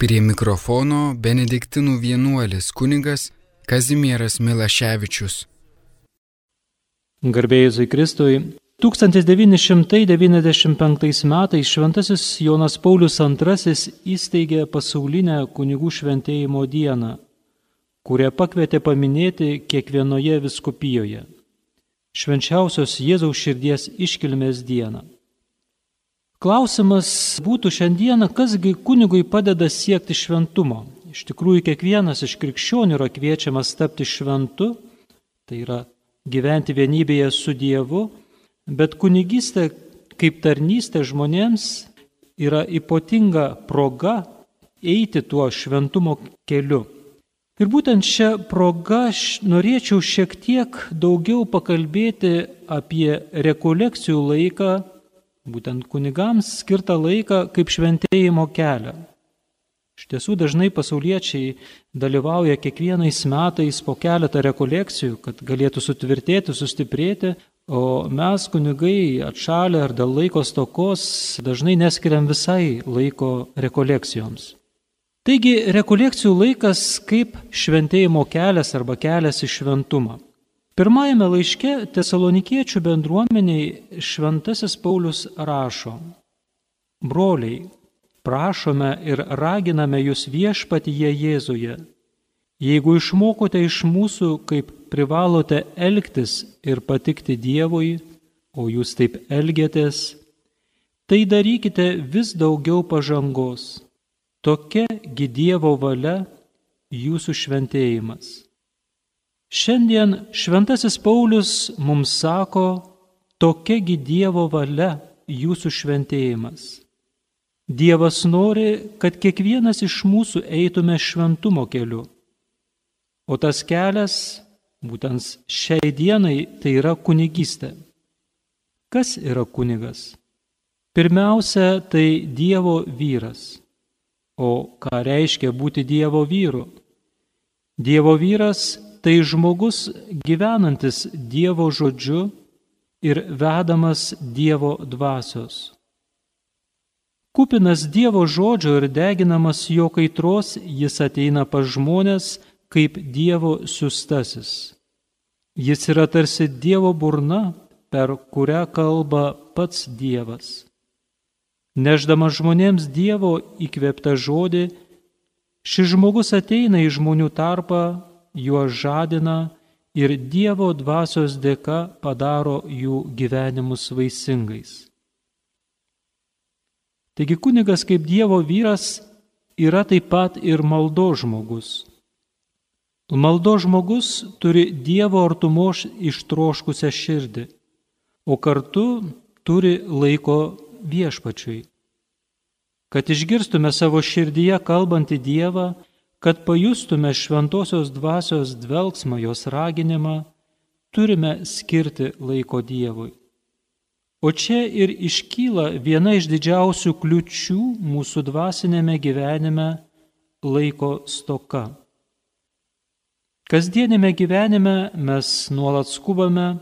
Prie mikrofono Benediktinų vienuolis kunigas Kazimieras Milaševičius. Garbėjai Kristui, 1995 metais Šventasis Jonas Paulius II įsteigė pasaulinę kunigų šventėjimo dieną, kurią pakvietė paminėti kiekvienoje viskupijoje - švenčiausios Jėzaus širdies iškilmės dieną. Klausimas būtų šiandieną, kasgi kunigui padeda siekti šventumo. Iš tikrųjų, kiekvienas iš krikščionių yra kviečiamas tapti šventu, tai yra gyventi vienybėje su Dievu, bet kunigystė kaip tarnystė žmonėms yra ypatinga proga eiti tuo šventumo keliu. Ir būtent šią progą norėčiau šiek tiek daugiau pakalbėti apie rekolekcijų laiką būtent kunigams skirtą laiką kaip šventėjimo kelią. Iš tiesų dažnai pasauliečiai dalyvauja kiekvienais metais po keletą rekolekcijų, kad galėtų sutvirtėti, sustiprėti, o mes kunigai atšalę ar dėl laiko stokos dažnai neskiriam visai laiko rekolekcijoms. Taigi rekolekcijų laikas kaip šventėjimo kelias arba kelias į šventumą. Pirmajame laiške tesalonikiečių bendruomeniai šventasis Paulius rašo, broliai, prašome ir raginame jūs viešpatyje Jėzuje, jeigu išmokote iš mūsų, kaip privalote elgtis ir patikti Dievui, o jūs taip elgiatės, tai darykite vis daugiau pažangos. Tokia gi Dievo valia jūsų šventėjimas. Šiandien šventasis Paulius mums sako, tokiagi Dievo valia jūsų šventėjimas. Dievas nori, kad kiekvienas iš mūsų eitume šventumo keliu. O tas kelias, būtent šiai dienai, tai yra kunigystė. Kas yra kunigas? Pirmiausia, tai Dievo vyras. O ką reiškia būti Dievo vyru? Dievo vyras tai žmogus gyvenantis Dievo žodžiu ir vedamas Dievo dvasios. Kupinas Dievo žodžio ir deginamas jo kaitros, jis ateina pas žmonės kaip Dievo siustasis. Jis yra tarsi Dievo burna, per kurią kalba pats Dievas. Neždamas žmonėms Dievo įkvėptą žodį, šis žmogus ateina į žmonių tarpą juos žadina ir Dievo dvasios dėka padaro jų gyvenimus vaisingais. Taigi kunigas kaip Dievo vyras yra taip pat ir maldo žmogus. Maldo žmogus turi Dievo artumos ištroškusią širdį, o kartu turi laiko viešpačiui. Kad išgirstume savo širdyje kalbantį Dievą, Kad pajustume šventosios dvasios dvelgsmą jos raginimą, turime skirti laiko Dievui. O čia ir iškyla viena iš didžiausių kliučių mūsų dvasinėme gyvenime - laiko stoka. Kasdienėme gyvenime mes nuolat skubame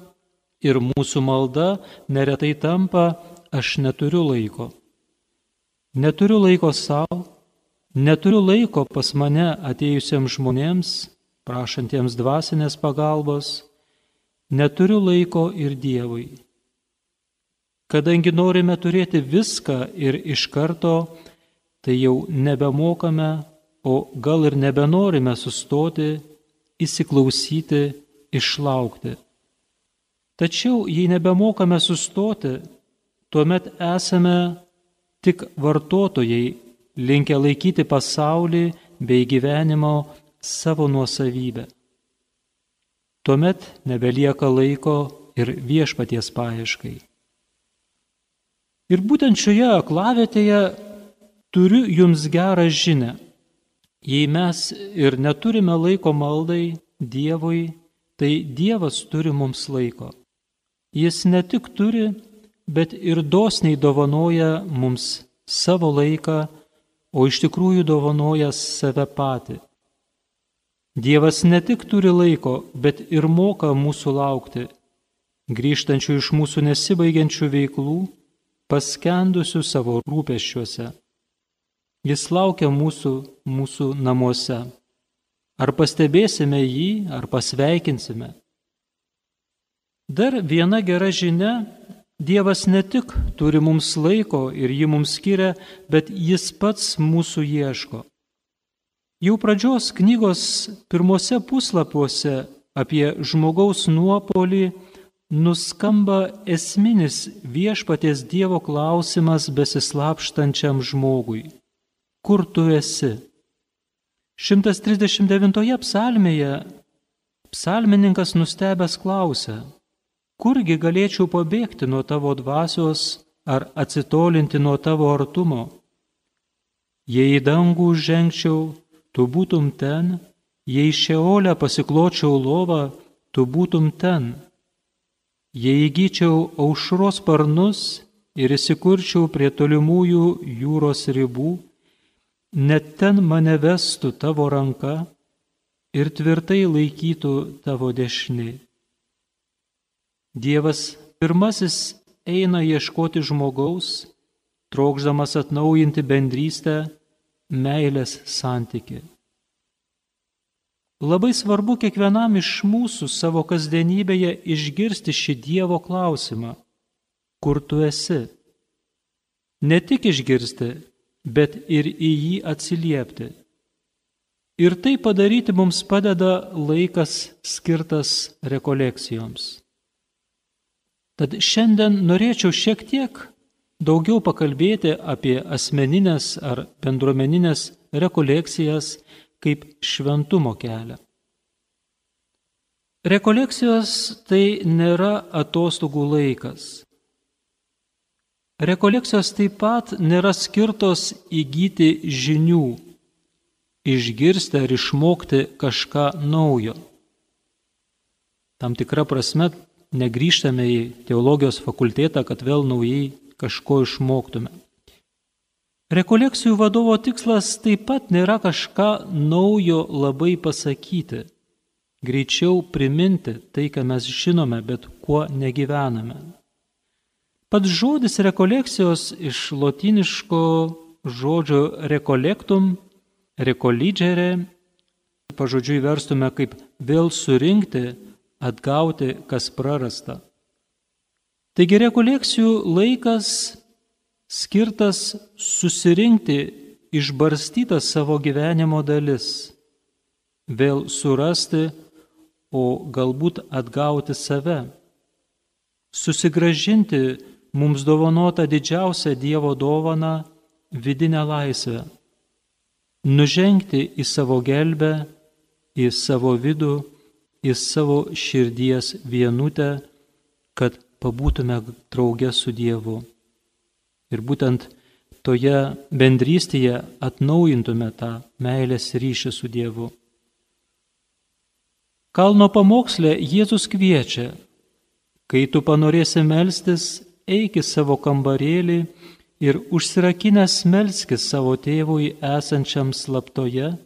ir mūsų malda neretai tampa aš neturiu laiko. Neturiu laiko savo, Neturiu laiko pas mane atėjusiems žmonėms, prašantiems dvasinės pagalbos, neturiu laiko ir Dievui. Kadangi norime turėti viską ir iš karto, tai jau nebemokame, o gal ir nebenorime sustoti, įsiklausyti, išlaukti. Tačiau jei nebemokame sustoti, tuomet esame tik vartotojai linkę laikyti pasaulį bei gyvenimo savo nuosavybę. Tuomet nebelieka laiko ir viešpaties paieškai. Ir būtent šioje aklavietėje turiu jums gerą žinę. Jei mes ir neturime laiko maldai Dievui, tai Dievas turi mums laiko. Jis ne tik turi, bet ir dosniai dovanoja mums savo laiką o iš tikrųjų dovanoja save patį. Dievas ne tik turi laiko, bet ir moka mūsų laukti, grįžtančių iš mūsų nesibaigiančių veiklų, paskendusių savo rūpeščiuose. Jis laukia mūsų, mūsų namuose. Ar pastebėsime jį, ar pasveikinsime. Dar viena gera žinia Dievas ne tik turi mums laiko ir jį mums skiria, bet jis pats mūsų ieško. Jau pradžios knygos pirmose puslapiuose apie žmogaus nuopolį nuskamba esminis viešpaties Dievo klausimas besislapštančiam žmogui. Kur tu esi? 139 psalmėje psalmininkas nustebęs klausia, kurgi galėčiau pabėgti nuo tavo dvasios ar atsitolinti nuo tavo artumo? Jei į dangų žengčiau, tu būtum ten, jei šeolę pasikločiau lovą, tu būtum ten. Jei įgyčiau aušros sparnus ir įsikurčiau prie tolimųjų jūros ribų, net ten mane vestų tavo ranka ir tvirtai laikytų tavo dešinė. Dievas pirmasis eina ieškoti žmogaus, trokšdamas atnaujinti bendrystę, meilės santyki. Labai svarbu kiekvienam iš mūsų savo kasdienybėje išgirsti šį Dievo klausimą - kur tu esi? Ne tik išgirsti, bet ir į jį atsiliepti. Ir tai padaryti mums padeda laikas skirtas rekolekcijoms. Tad šiandien norėčiau šiek tiek daugiau pakalbėti apie asmeninės ar bendruomeninės rekolekcijas kaip šventumo kelią. Rekolekcijos tai nėra atostogų laikas. Rekolekcijos taip pat nėra skirtos įgyti žinių, išgirsti ar išmokti kažką naujo. Tam tikra prasme negryžtame į teologijos fakultetą, kad vėl naujai kažko išmoktume. Rekolekcijų vadovo tikslas taip pat nėra kažką naujo labai pasakyti, greičiau priminti tai, ką mes žinome, bet kuo negyvename. Pats žodis rekolekcijos iš lotiniško žodžio rekolektum, rekolidžerė, pažodžiui verstume kaip vėl surinkti atgauti, kas prarasta. Taigi rekolekcijų laikas skirtas susirinkti išbarstytas savo gyvenimo dalis, vėl surasti, o galbūt atgauti save, susigražinti mums dovanotą didžiausią Dievo dovaną - vidinę laisvę, nužengti į savo gelbę, į savo vidų į savo širdies vienutę, kad pabūtume drauge su Dievu. Ir būtent toje bendrystėje atnaujintume tą meilės ryšį su Dievu. Kalno pamokslė Jėzus kviečia, kai tu panorėsi melstis, eik į savo kambarėlį ir užsirakinęs melskis savo tėvui esančiam slaptoje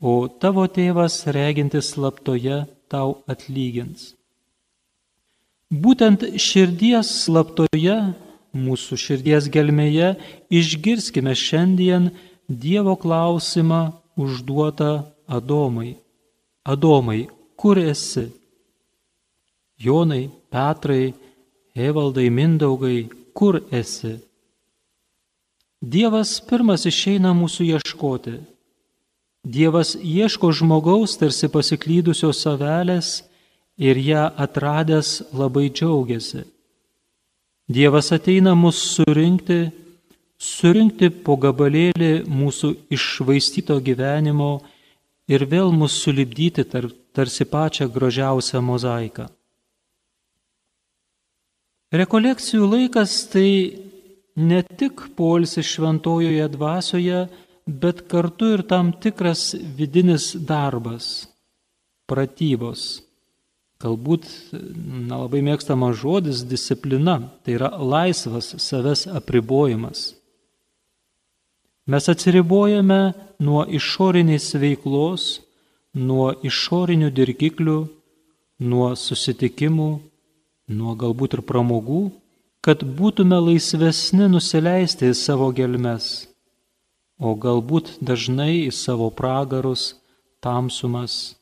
o tavo tėvas regintis slaptoje tau atlygins. Būtent širdies slaptoje, mūsų širdies gelmėje, išgirskime šiandien Dievo klausimą užduotą Adomai. Adomai, kur esi? Jonai, Petrai, Evaldai, Mindaugai, kur esi? Dievas pirmas išeina mūsų ieškoti Dievas ieško žmogaus tarsi pasiklydusios savelės ir ją atradęs labai džiaugiasi. Dievas ateina mus surinkti, surinkti po gabalėlį mūsų išvaistyto gyvenimo ir vėl mus sulibdyti tar, tarsi pačią gražiausią mozaiką. Rekolekcijų laikas tai ne tik polsi šventojoje dvasioje, bet kartu ir tam tikras vidinis darbas, pratybos. Galbūt nelabai mėgstamas žodis - disciplina, tai yra laisvas savęs apribojimas. Mes atsiribojame nuo išorinės veiklos, nuo išorinių dirgiklių, nuo susitikimų, nuo galbūt ir pramogų, kad būtume laisvesni nusileisti į savo gelmes o galbūt dažnai į savo pragarus, tamsumas.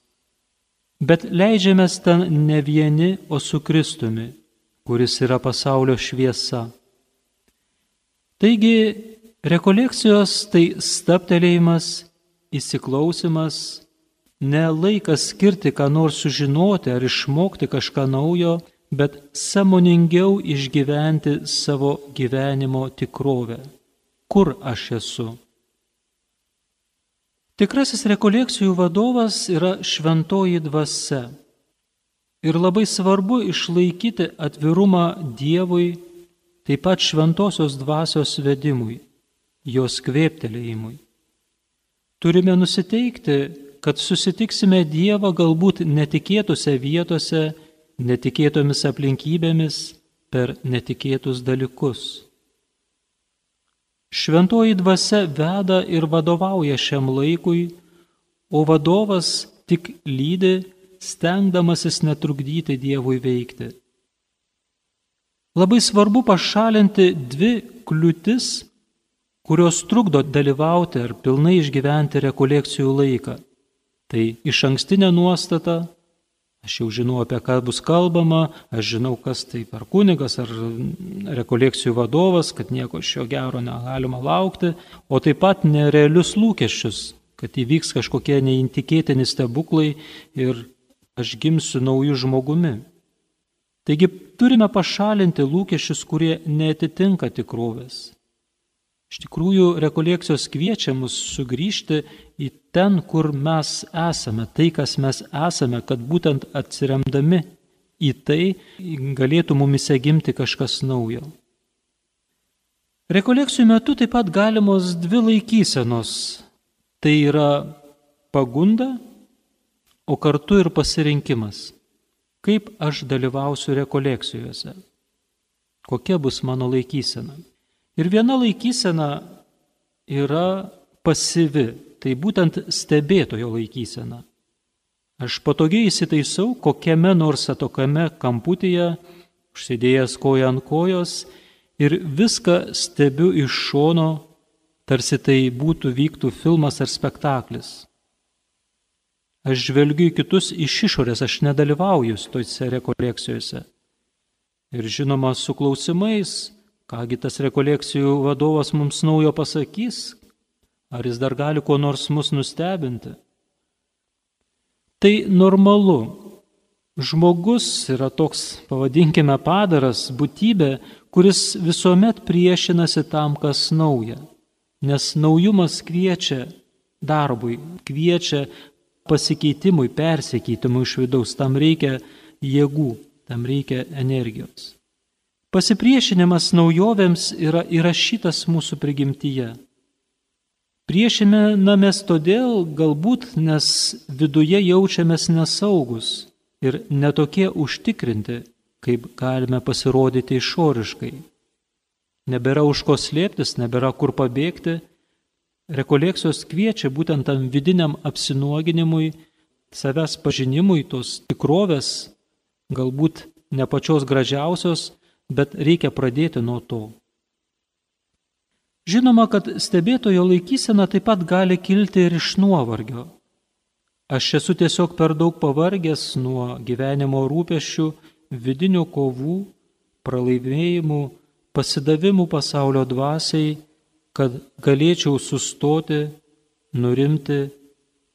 Bet leidžiamės ten ne vieni, o su Kristumi, kuris yra pasaulio šviesa. Taigi, rekolekcijos tai staptelėjimas, įsiklausimas, ne laikas skirti, ką nors sužinoti ar išmokti kažką naujo, bet samoningiau išgyventi savo gyvenimo tikrovę. Kur aš esu? Tikrasis rekolekcijų vadovas yra šventoji dvasia. Ir labai svarbu išlaikyti atvirumą Dievui, taip pat šventosios dvasios vedimui, jos kvėptelėjimui. Turime nusiteikti, kad susitiksime Dievą galbūt netikėtose vietose, netikėtomis aplinkybėmis, per netikėtus dalykus. Šventoji dvasia veda ir vadovauja šiam laikui, o vadovas tik lydi, stengdamasis netrukdyti Dievui veikti. Labai svarbu pašalinti dvi kliūtis, kurios trukdo dalyvauti ar pilnai išgyventi rekolekcijų laiką. Tai iš ankstinė nuostata Aš jau žinau, apie ką bus kalbama, aš žinau, kas tai per kunigas ar rekolekcijų vadovas, kad nieko iš jo gero negalima laukti, o taip pat nerealius lūkesčius, kad įvyks kažkokie neįtikėtini stebuklai ir aš gimsiu naujų žmogumi. Taigi turime pašalinti lūkesčius, kurie netitinka tikrovės. Iš tikrųjų, rekolekcijos kviečia mus sugrįžti į ten, kur mes esame, tai, kas mes esame, kad būtent atsiremdami į tai galėtų mumise gimti kažkas naujo. Rekolekcijų metu taip pat galimos dvi laikysenos. Tai yra pagunda, o kartu ir pasirinkimas. Kaip aš dalyvausiu rekolekcijose? Kokia bus mano laikysena? Ir viena laikysena yra pasyvi, tai būtent stebėtojo laikysena. Aš patogiai įsitaisau kokiame nors atokame kamputyje, užsidėjęs koją ant kojos ir viską stebiu iš šono, tarsi tai būtų vyktų filmas ar spektaklis. Aš žvelgiu į kitus iš išorės, aš nedalyvauju tose rekolekcijose. Ir žinoma, su klausimais, Kągi tas rekolekcijų vadovas mums naujo pasakys, ar jis dar gali kuo nors mus nustebinti? Tai normalu. Žmogus yra toks, pavadinkime, padaras, būtybė, kuris visuomet priešinasi tam, kas nauja. Nes naujumas kviečia darbui, kviečia pasikeitimui, persikeitimui iš vidaus. Tam reikia jėgų, tam reikia energijos. Pasipriešinimas naujovėms yra įrašytas mūsų prigimtyje. Priešinamės todėl galbūt, nes viduje jaučiamės nesaugus ir netokie užtikrinti, kaip galime pasirodyti išoriškai. Nebėra už ko slėptis, nebėra kur pabėgti. Rekolekcijos kviečia būtent tam vidiniam apsinuoginimui, savęs pažinimui, tos tikrovės, galbūt ne pačios gražiausios, bet reikia pradėti nuo to. Žinoma, kad stebėtojo laikysena taip pat gali kilti ir iš nuovargio. Aš esu tiesiog per daug pavargęs nuo gyvenimo rūpešių, vidinių kovų, pralaimėjimų, pasidavimų pasaulio dvasiai, kad galėčiau sustoti, nurimti,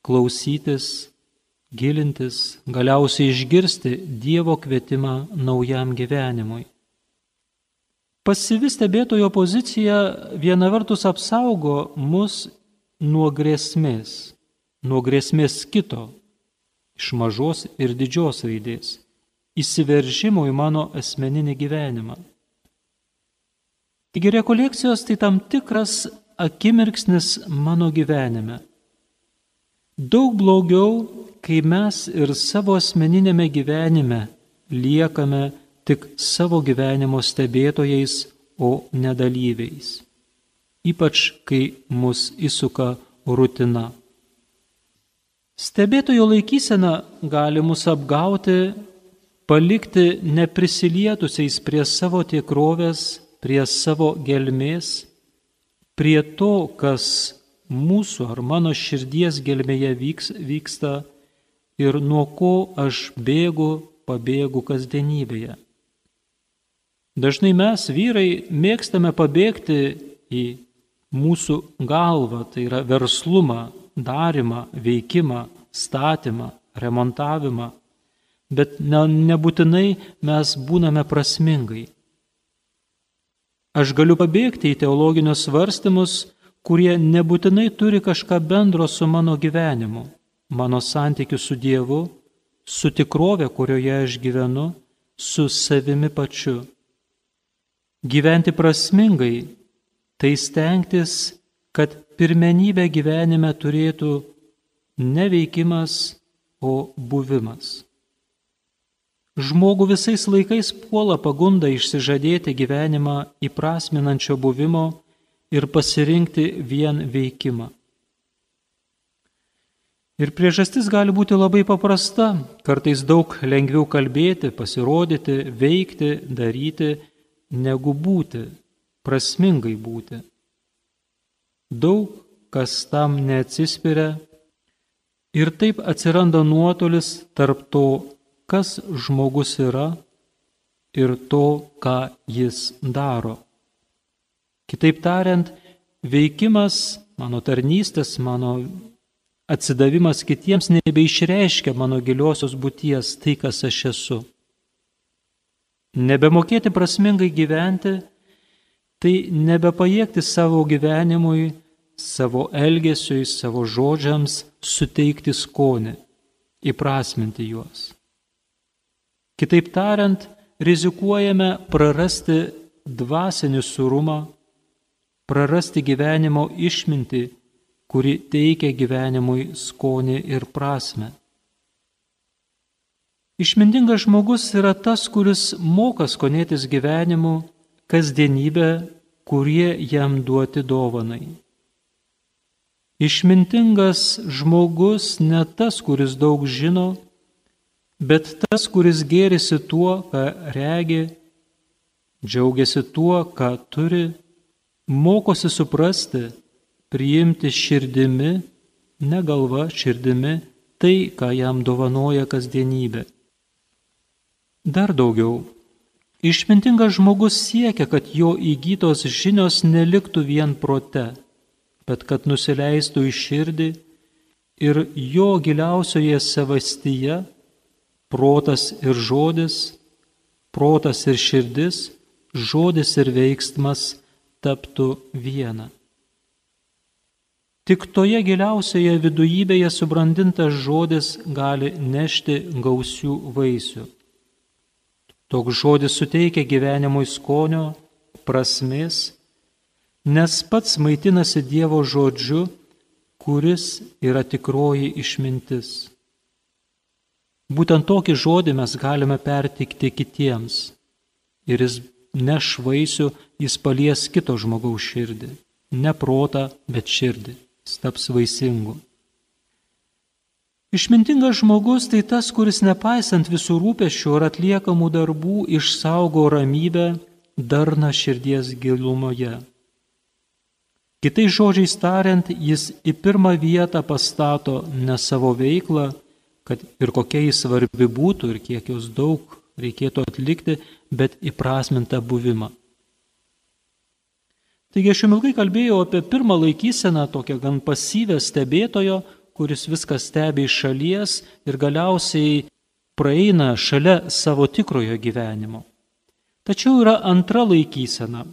klausytis, gilintis, galiausiai išgirsti Dievo kvietimą naujam gyvenimui. Pasyvi stebėtojo pozicija viena vertus apsaugo mus nuo grėsmės, nuo grėsmės kito, iš mažos ir didžios raidės, įsiveržimo į mano asmeninį gyvenimą. Taigi rekolekcijos tai tam tikras akimirksnis mano gyvenime. Daug blogiau, kai mes ir savo asmeninėme gyvenime liekame tik savo gyvenimo stebėtojais, o nedalyviais. Ypač, kai mus įsuka rutina. Stebėtojo laikysena gali mus apgauti, palikti neprisilietusiais prie savo tikrovės, prie savo gelmės, prie to, kas mūsų ar mano širdies gelmėje vyks, vyksta ir nuo ko aš bėgu, pabėgu kasdienybėje. Dažnai mes, vyrai, mėgstame pabėgti į mūsų galvą, tai yra verslumą, darimą, veikimą, statymą, remontavimą, bet ne, nebūtinai mes būname prasmingai. Aš galiu pabėgti į teologinius svarstymus, kurie nebūtinai turi kažką bendro su mano gyvenimu, mano santykiu su Dievu, su tikrove, kurioje aš gyvenu, su savimi pačiu. Gyventi prasmingai - tai stengtis, kad pirmenybę gyvenime turėtų ne veikimas, o buvimas. Žmogų visais laikais puola pagunda išsižadėti gyvenimą įprasminančio buvimo ir pasirinkti vien veikimą. Ir priežastis gali būti labai paprasta, kartais daug lengviau kalbėti, pasirodyti, veikti, daryti, negu būti, prasmingai būti. Daug kas tam neatsispiria ir taip atsiranda nuotolis tarp to, kas žmogus yra ir to, ką jis daro. Kitaip tariant, veikimas, mano tarnystės, mano atsidavimas kitiems nebeišreiškia mano giliosios būties, tai kas aš esu. Nebemokėti prasmingai gyventi, tai nebepajėgti savo gyvenimui, savo elgesiui, savo žodžiams suteikti skonį, įprasminti juos. Kitaip tariant, rizikuojame prarasti dvasinį surumą, prarasti gyvenimo išminti, kuri teikia gyvenimui skonį ir prasme. Išmintingas žmogus yra tas, kuris moka skonėtis gyvenimu, kasdienybę, kurie jam duoti dovanai. Išmintingas žmogus ne tas, kuris daug žino, bet tas, kuris gėrisi tuo, ką regi, džiaugiasi tuo, ką turi mokosi suprasti, priimti širdimi, ne galva širdimi, tai, ką jam dovanoja kasdienybė. Dar daugiau. Išmintingas žmogus siekia, kad jo įgytos žinios neliktų vien prote, bet kad nusileistų į širdį ir jo giliausioje savastyje protas ir žodis, protas ir širdis, žodis ir veiksmas taptų viena. Tik toje giliausioje vidujybėje subrandintas žodis gali nešti gausių vaisių. Toks žodis suteikia gyvenimui skonio, prasmės, nes pats maitinasi Dievo žodžiu, kuris yra tikroji išmintis. Būtent tokį žodį mes galime pertikti kitiems ir jis neš vaisių, jis palies kito žmogaus širdį. Ne protą, bet širdį. Jis taps vaisingu. Išmintingas žmogus tai tas, kuris nepaisant visų rūpešių ar atliekamų darbų išsaugo ramybę, darna širdies gilumoje. Kitais žodžiais tariant, jis į pirmą vietą pastato ne savo veiklą, kad ir kokia jis svarbi būtų ir kiek jos daug reikėtų atlikti, bet įprasmintą buvimą. Taigi aš jums ilgai kalbėjau apie pirmą laikyseną, tokią gan pasyvę stebėtojo, kuris viską stebi iš šalies ir galiausiai praeina šalia savo tikrojo gyvenimo. Tačiau yra antra laikysena,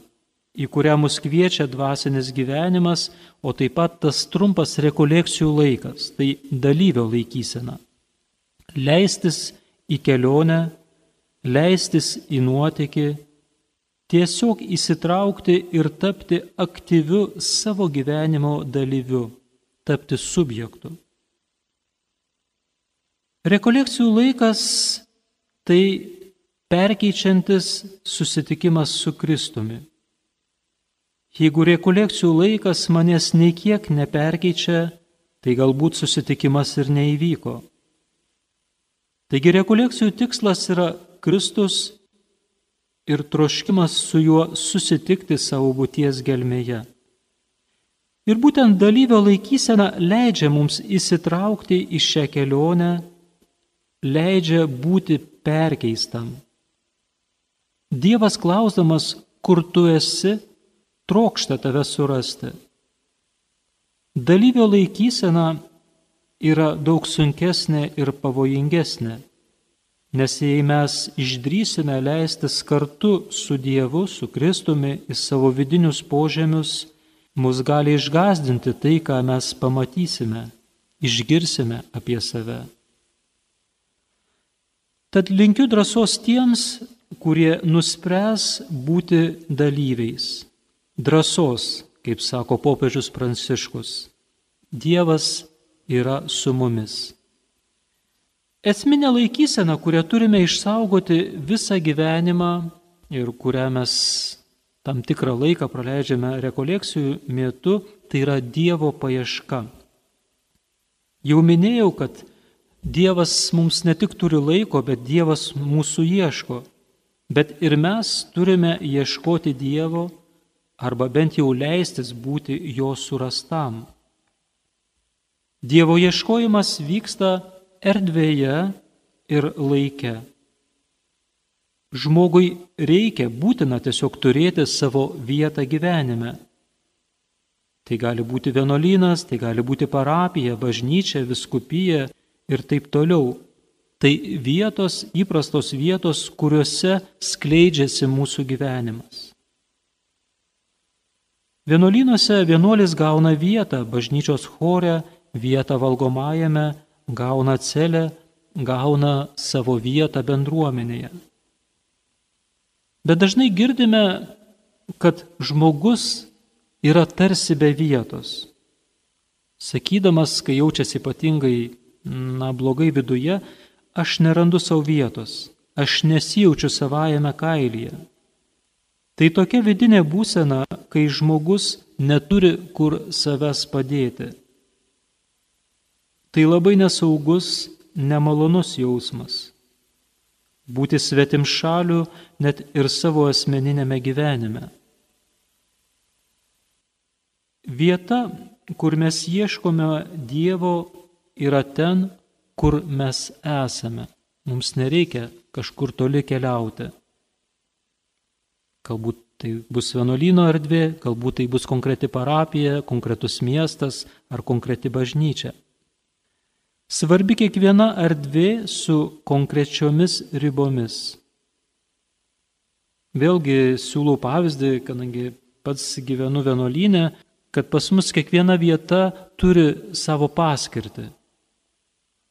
į kurią mus kviečia dvasinis gyvenimas, o taip pat tas trumpas rekolekcijų laikas, tai dalyvio laikysena. Leistis į kelionę leistis į nuotykį, tiesiog įsitraukti ir tapti aktyviu savo gyvenimo dalyviu, tapti subjektu. Rekolekcijų laikas tai perkeičiantis susitikimas su Kristumi. Jeigu rekolekcijų laikas manęs nei kiek neperkeičia, tai galbūt susitikimas ir neįvyko. Taigi rekolekcijų tikslas yra Kristus ir troškimas su juo susitikti savo būties gelmėje. Ir būtent dalyvio laikysena leidžia mums įsitraukti į šią kelionę, leidžia būti perkeistam. Dievas klausdamas, kur tu esi, trokšta tave surasti. Dalyvio laikysena yra daug sunkesnė ir pavojingesnė, nes jei mes išdrysime leistis kartu su Dievu, su Kristumi į savo vidinius požemius, mus gali išgazdinti tai, ką mes pamatysime, išgirsime apie save. Tad linkiu drąsos tiems, kurie nuspręs būti dalyviais. Drąsos, kaip sako popiežius Pranciškus. Dievas yra su mumis. Esminė laikysena, kurią turime išsaugoti visą gyvenimą ir kurią mes tam tikrą laiką praleidžiame rekolekcijų metu, tai yra Dievo paieška. Jau minėjau, kad Dievas mums ne tik turi laiko, bet Dievas mūsų ieško. Bet ir mes turime ieškoti Dievo arba bent jau leistis būti jo surastam. Dievo ieškojimas vyksta erdvėje ir laike. Žmogui reikia būtina tiesiog turėti savo vietą gyvenime. Tai gali būti vienolynas, tai gali būti parapija, bažnyčia, viskupija ir taip toliau. Tai vietos, įprastos vietos, kuriuose skleidžiasi mūsų gyvenimas. Vienolynuose vienuolis gauna vietą bažnyčios chore, vietą valgomajame, gauna celę, gauna savo vietą bendruomenėje. Bet dažnai girdime, kad žmogus yra tarsi be vietos. Sakydamas, kai jaučiasi ypatingai, na, blogai viduje, aš nerandu savo vietos, aš nesijaučiu savajame kailyje. Tai tokia vidinė būsena, kai žmogus neturi kur savęs padėti. Tai labai nesaugus, nemalonus jausmas būti svetim šalių net ir savo asmeninėme gyvenime. Vieta, kur mes ieškome Dievo, yra ten, kur mes esame. Mums nereikia kažkur toli keliauti. Galbūt tai bus vienuolyno erdvė, galbūt tai bus konkreti parapija, konkretus miestas ar konkreti bažnyčia. Svarbi kiekviena erdvė su konkrečiomis ribomis. Vėlgi siūlau pavyzdį, kadangi pats gyvenu vienuolynę, kad pas mus kiekviena vieta turi savo paskirtį.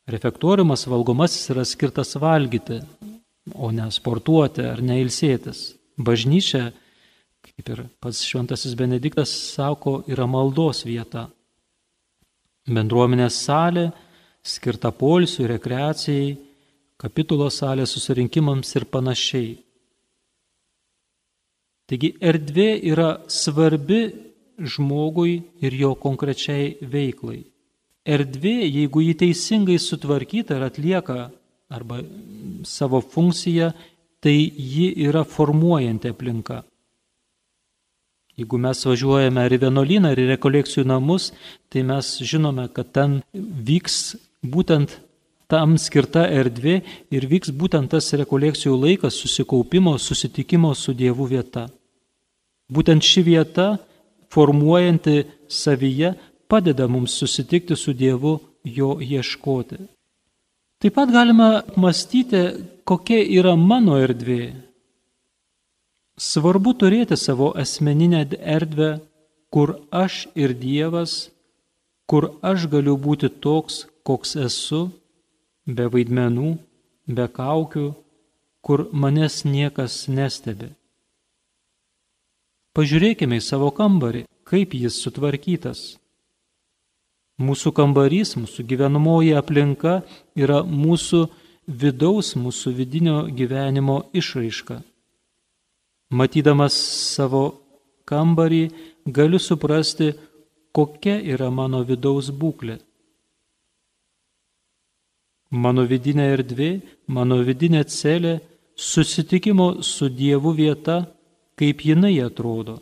Refektoriumas valgomasis yra skirtas valgyti, o ne sportuoti ar neilsėtis. Bažnyčia, kaip ir pats šventasis Benediktas sako, yra maldos vieta. Bendruomenės salė skirta polsiui, rekreacijai, kapitulos salės susirinkimams ir panašiai. Taigi erdvė yra svarbi žmogui ir jo konkrečiai veiklai. Erdvė, jeigu jį teisingai sutvarkyta ir atlieka arba savo funkciją, tai ji yra formuojanti aplinka. Jeigu mes važiuojame ar į vienuolyną, ar į rekolekcijų namus, tai mes žinome, kad ten vyks būtent tam skirta erdvė ir vyks būtent tas rekolekcijų laikas susikaupimo, susitikimo su Dievu vieta. Būtent ši vieta, formuojanti savyje, padeda mums susitikti su Dievu, jo ieškoti. Taip pat galime mąstyti, kokia yra mano erdvė. Svarbu turėti savo asmeninę erdvę, kur aš ir Dievas, kur aš galiu būti toks, koks esu, be vaidmenų, be kaukių, kur manęs niekas nestebi. Pažiūrėkime į savo kambarį, kaip jis sutvarkytas. Mūsų kambarys, mūsų gyvenamoji aplinka yra mūsų vidaus, mūsų vidinio gyvenimo išraiška. Matydamas savo kambarį, galiu suprasti, kokia yra mano vidaus būklė. Mano vidinė erdvė, mano vidinė celė, susitikimo su Dievu vieta, kaip jinai atrodo,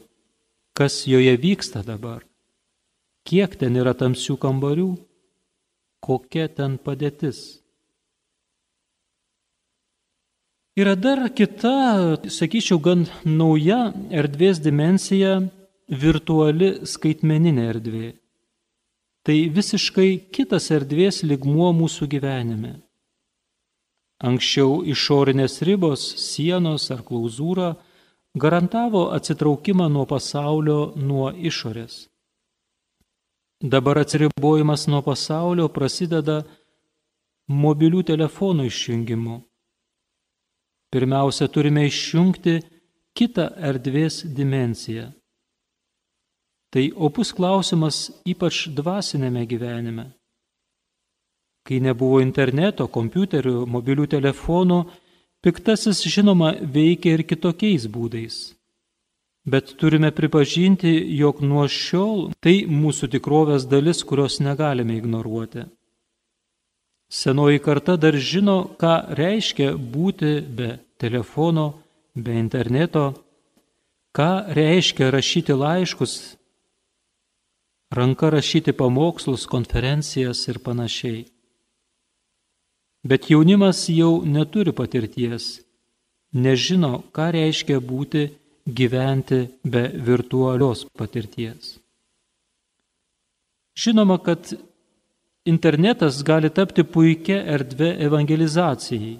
kas joje vyksta dabar. kiek ten yra tamsių kambarių, kokia ten padėtis. Yra dar kita, sakyčiau, gan nauja erdvės dimensija - virtuali skaitmeninė erdvė. Tai visiškai kitas erdvės ligmuo mūsų gyvenime. Anksčiau išorinės ribos, sienos ar klauzūra garantavo atsitraukimą nuo pasaulio, nuo išorės. Dabar atsiribojimas nuo pasaulio prasideda mobilių telefonų išjungimu. Pirmiausia, turime išjungti kitą erdvės dimenciją. Tai opus klausimas ypač dvasinėme gyvenime. Kai nebuvo interneto, kompiuterių, mobilių telefonų, piktasis žinoma veikia ir kitokiais būdais. Bet turime pripažinti, jog nuo šiol tai mūsų tikrovės dalis, kurios negalime ignoruoti. Senoji karta dar žino, ką reiškia būti be telefono, be interneto, ką reiškia rašyti laiškus, ranka rašyti pamokslus, konferencijas ir panašiai. Bet jaunimas jau neturi patirties, nežino, ką reiškia būti gyventi be virtualios patirties. Žinoma, kad internetas gali tapti puikia erdvė evangelizacijai.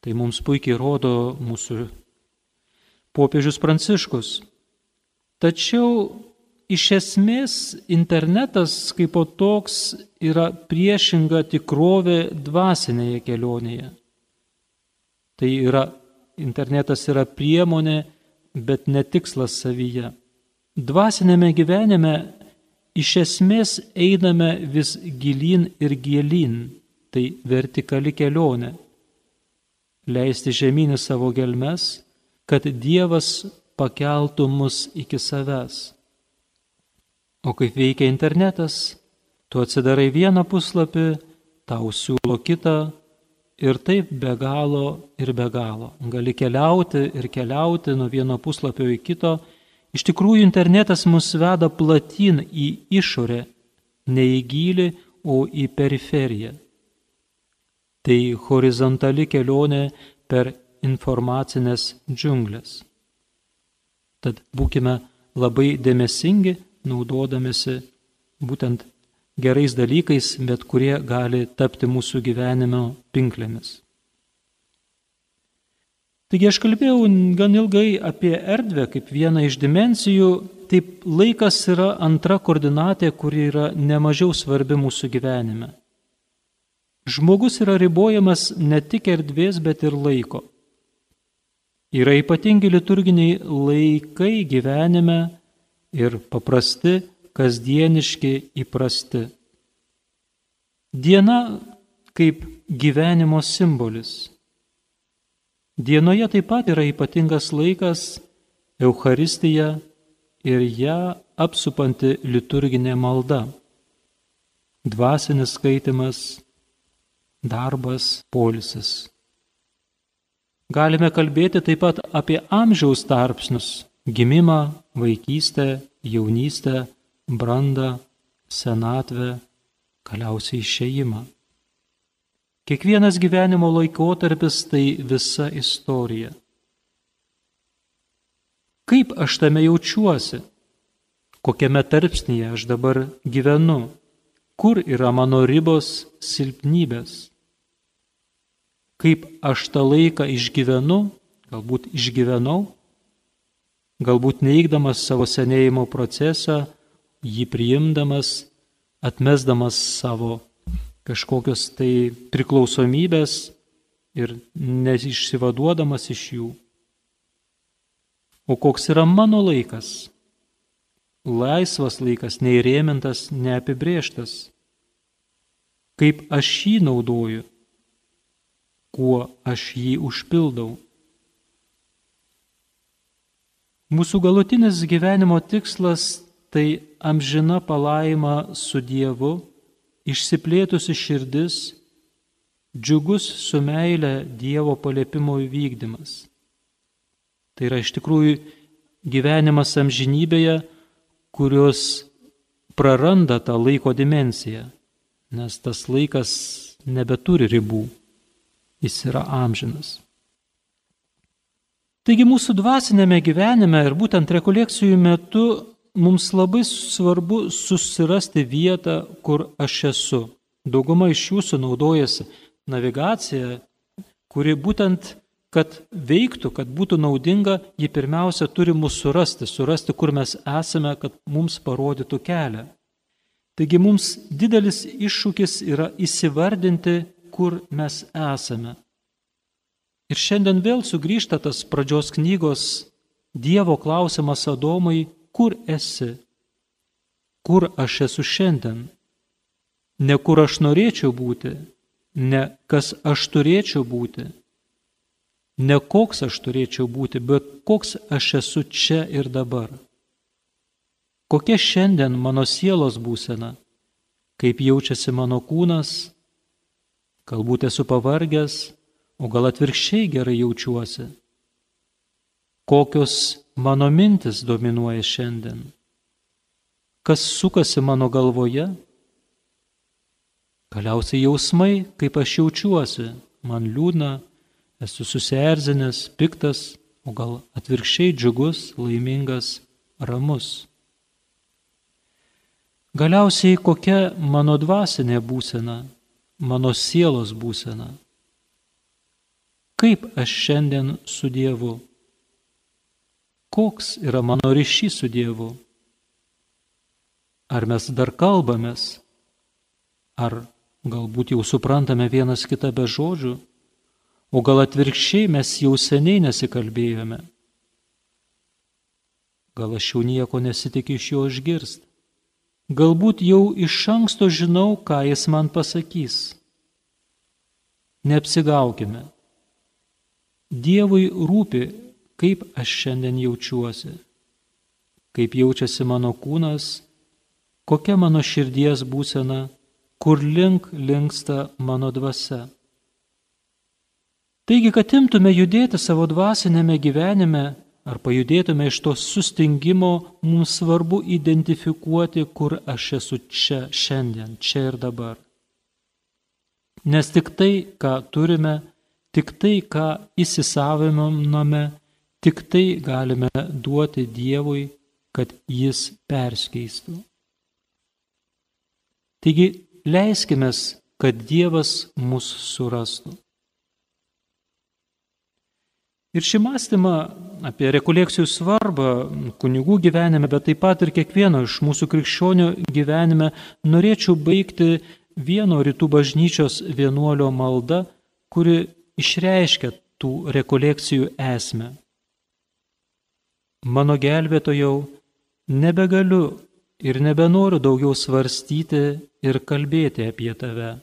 Tai mums puikiai rodo mūsų popiežius Pranciškus. Tačiau iš esmės internetas kaip po toks yra priešinga tikrovė dvasinėje kelionėje. Tai yra internetas yra priemonė, bet ne tikslas savyje. Dvasinėme gyvenime iš esmės einame vis gilin ir gilin, tai vertikali kelionė. Leisti žemynį savo gelmes, kad Dievas pakeltų mus iki savęs. O kaip veikia internetas, tu atsidarai vieną puslapį, tau siūlo kitą, Ir taip be galo ir be galo. Gali keliauti ir keliauti nuo vieno puslapio į kito. Iš tikrųjų, internetas mus veda platin į išorę, ne į gilį, o į periferiją. Tai horizontali kelionė per informacinės džiunglės. Tad būkime labai dėmesingi, naudodamėsi būtent gerais dalykais, bet kurie gali tapti mūsų gyvenimo pinklėmis. Taigi aš kalbėjau gan ilgai apie erdvę kaip vieną iš dimensijų, taip laikas yra antra koordinatė, kuri yra nemažiau svarbi mūsų gyvenime. Žmogus yra ribojamas ne tik erdvės, bet ir laiko. Yra ypatingi liturginiai laikai gyvenime ir paprasti kasdieniški įprasti. Diena kaip gyvenimo simbolis. Dienoje taip pat yra ypatingas laikas Euharistija ir ją apsupanti liturginė malda. Dvasinis skaitimas, darbas, polisis. Galime kalbėti taip pat apie amžiaus tarpsnius - gimimą, vaikystę, jaunystę, brandą, senatvę, galiausiai išeimą. Kiekvienas gyvenimo laikotarpis tai visa istorija. Kaip aš tame jaučiuosi? Kokiame tarpsnyje aš dabar gyvenu? Kur yra mano ribos silpnybės? Kaip aš tą laiką išgyvenu, galbūt išgyvenau, galbūt neįgdamas savo senėjimo procesą, jį priimdamas, atmesdamas savo kažkokios tai priklausomybės ir neišsivaduodamas iš jų. O koks yra mano laikas? Laisvas laikas, neįrėmintas, neapibrieštas. Kaip aš jį naudoju? Kuo aš jį užpildau? Mūsų galutinis gyvenimo tikslas tai amžina palaima su Dievu, išsiplėtusi širdis, džiugus su meile Dievo paliepimo įvykdymas. Tai yra iš tikrųjų gyvenimas amžinybėje, kurios praranda tą laiko dimenciją, nes tas laikas nebeturi ribų, jis yra amžinas. Taigi mūsų dvasinėme gyvenime ir būtent rekolekcijų metu mums labai svarbu susirasti vietą, kur aš esu. Dauguma iš jūsų naudojasi navigacija, kuri būtent, kad veiktų, kad būtų naudinga, ji pirmiausia turi mus surasti, surasti, kur mes esame, kad mums parodytų kelią. Taigi mums didelis iššūkis yra įsivardinti, kur mes esame. Ir šiandien vėl sugrįžta tas pradžios knygos Dievo klausimas Adomui, kur esi? Kur aš esu šiandien? Ne kur aš norėčiau būti, ne kas aš turėčiau būti, ne koks aš turėčiau būti, bet koks aš esu čia ir dabar. Kokia šiandien mano sielos būsena, kaip jaučiasi mano kūnas, galbūt esu pavargęs, o gal atvirkščiai gerai jaučiuosi. Kokios mano mintis dominuoja šiandien? Kas sukasi mano galvoje? Galiausiai jausmai, kaip aš jaučiuosi, man liūdna, esu susierzinęs, piktas, o gal atvirkščiai džiugus, laimingas, ramus. Galiausiai kokia mano dvasinė būsena, mano sielos būsena. Kaip aš šiandien su Dievu? Koks yra mano ryšys su Dievu? Ar mes dar kalbamės? Ar galbūt jau suprantame vienas kitą be žodžių? O gal atvirkščiai mes jau seniai nesikalbėjome? Gal aš jau nieko nesitikiu iš jo išgirsti? Galbūt jau iš anksto žinau, ką jis man pasakys. Neapsigaukime. Dievui rūpi, kaip aš šiandien jaučiuosi, kaip jaučiasi mano kūnas, kokia mano širdies būsena, kur link linksta mano dvasia. Taigi, kad imtume judėti savo dvasinėme gyvenime ar pajudėtume iš to sustingimo, mums svarbu identifikuoti, kur aš esu čia, šiandien, čia ir dabar. Nes tik tai, ką turime, Tik tai, ką įsisaviname, tik tai galime duoti Dievui, kad Jis perskeistų. Taigi leiskime, kad Dievas mus surastų. Ir šį mąstymą apie rekolekcijų svarbą kunigų gyvenime, bet taip pat ir kiekvieno iš mūsų krikščionių gyvenime norėčiau baigti vieno rytų bažnyčios vienuolio malda, kuri išreiškia tų rekolekcijų esmę. Mano gelbėtojau, nebegaliu ir nebenoriu daugiau svarstyti ir kalbėti apie tave.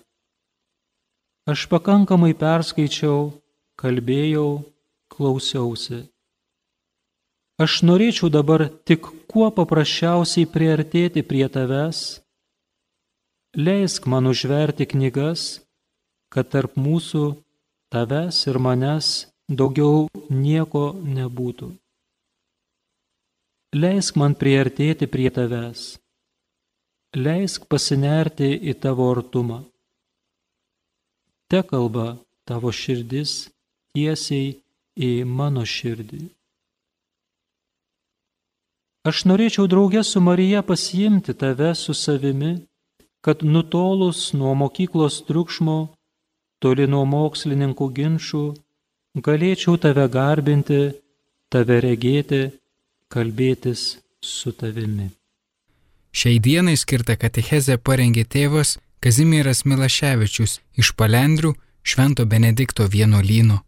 Aš pakankamai perskaičiau, kalbėjau, klausiausi. Aš norėčiau dabar tik kuo paprasčiausiai priartėti prie tavęs, leisk man užverti knygas, kad tarp mūsų tavęs ir manęs daugiau nieko nebūtų. Leisk man priartėti prie tavęs. Leisk pasinerti į tavo artumą. Te kalba tavo širdis tiesiai į mano širdį. Aš norėčiau draugę su Marija pasiimti tave su savimi, kad nutolus nuo mokyklos triukšmo toli nuo mokslininkų ginčių, galėčiau tave garbinti, tave regėti, kalbėtis su tavimi. Šiai dienai skirtą katechezę parengė tėvas Kazimieras Milaševičius iš Palendrių Švento Benedikto vienuolyno.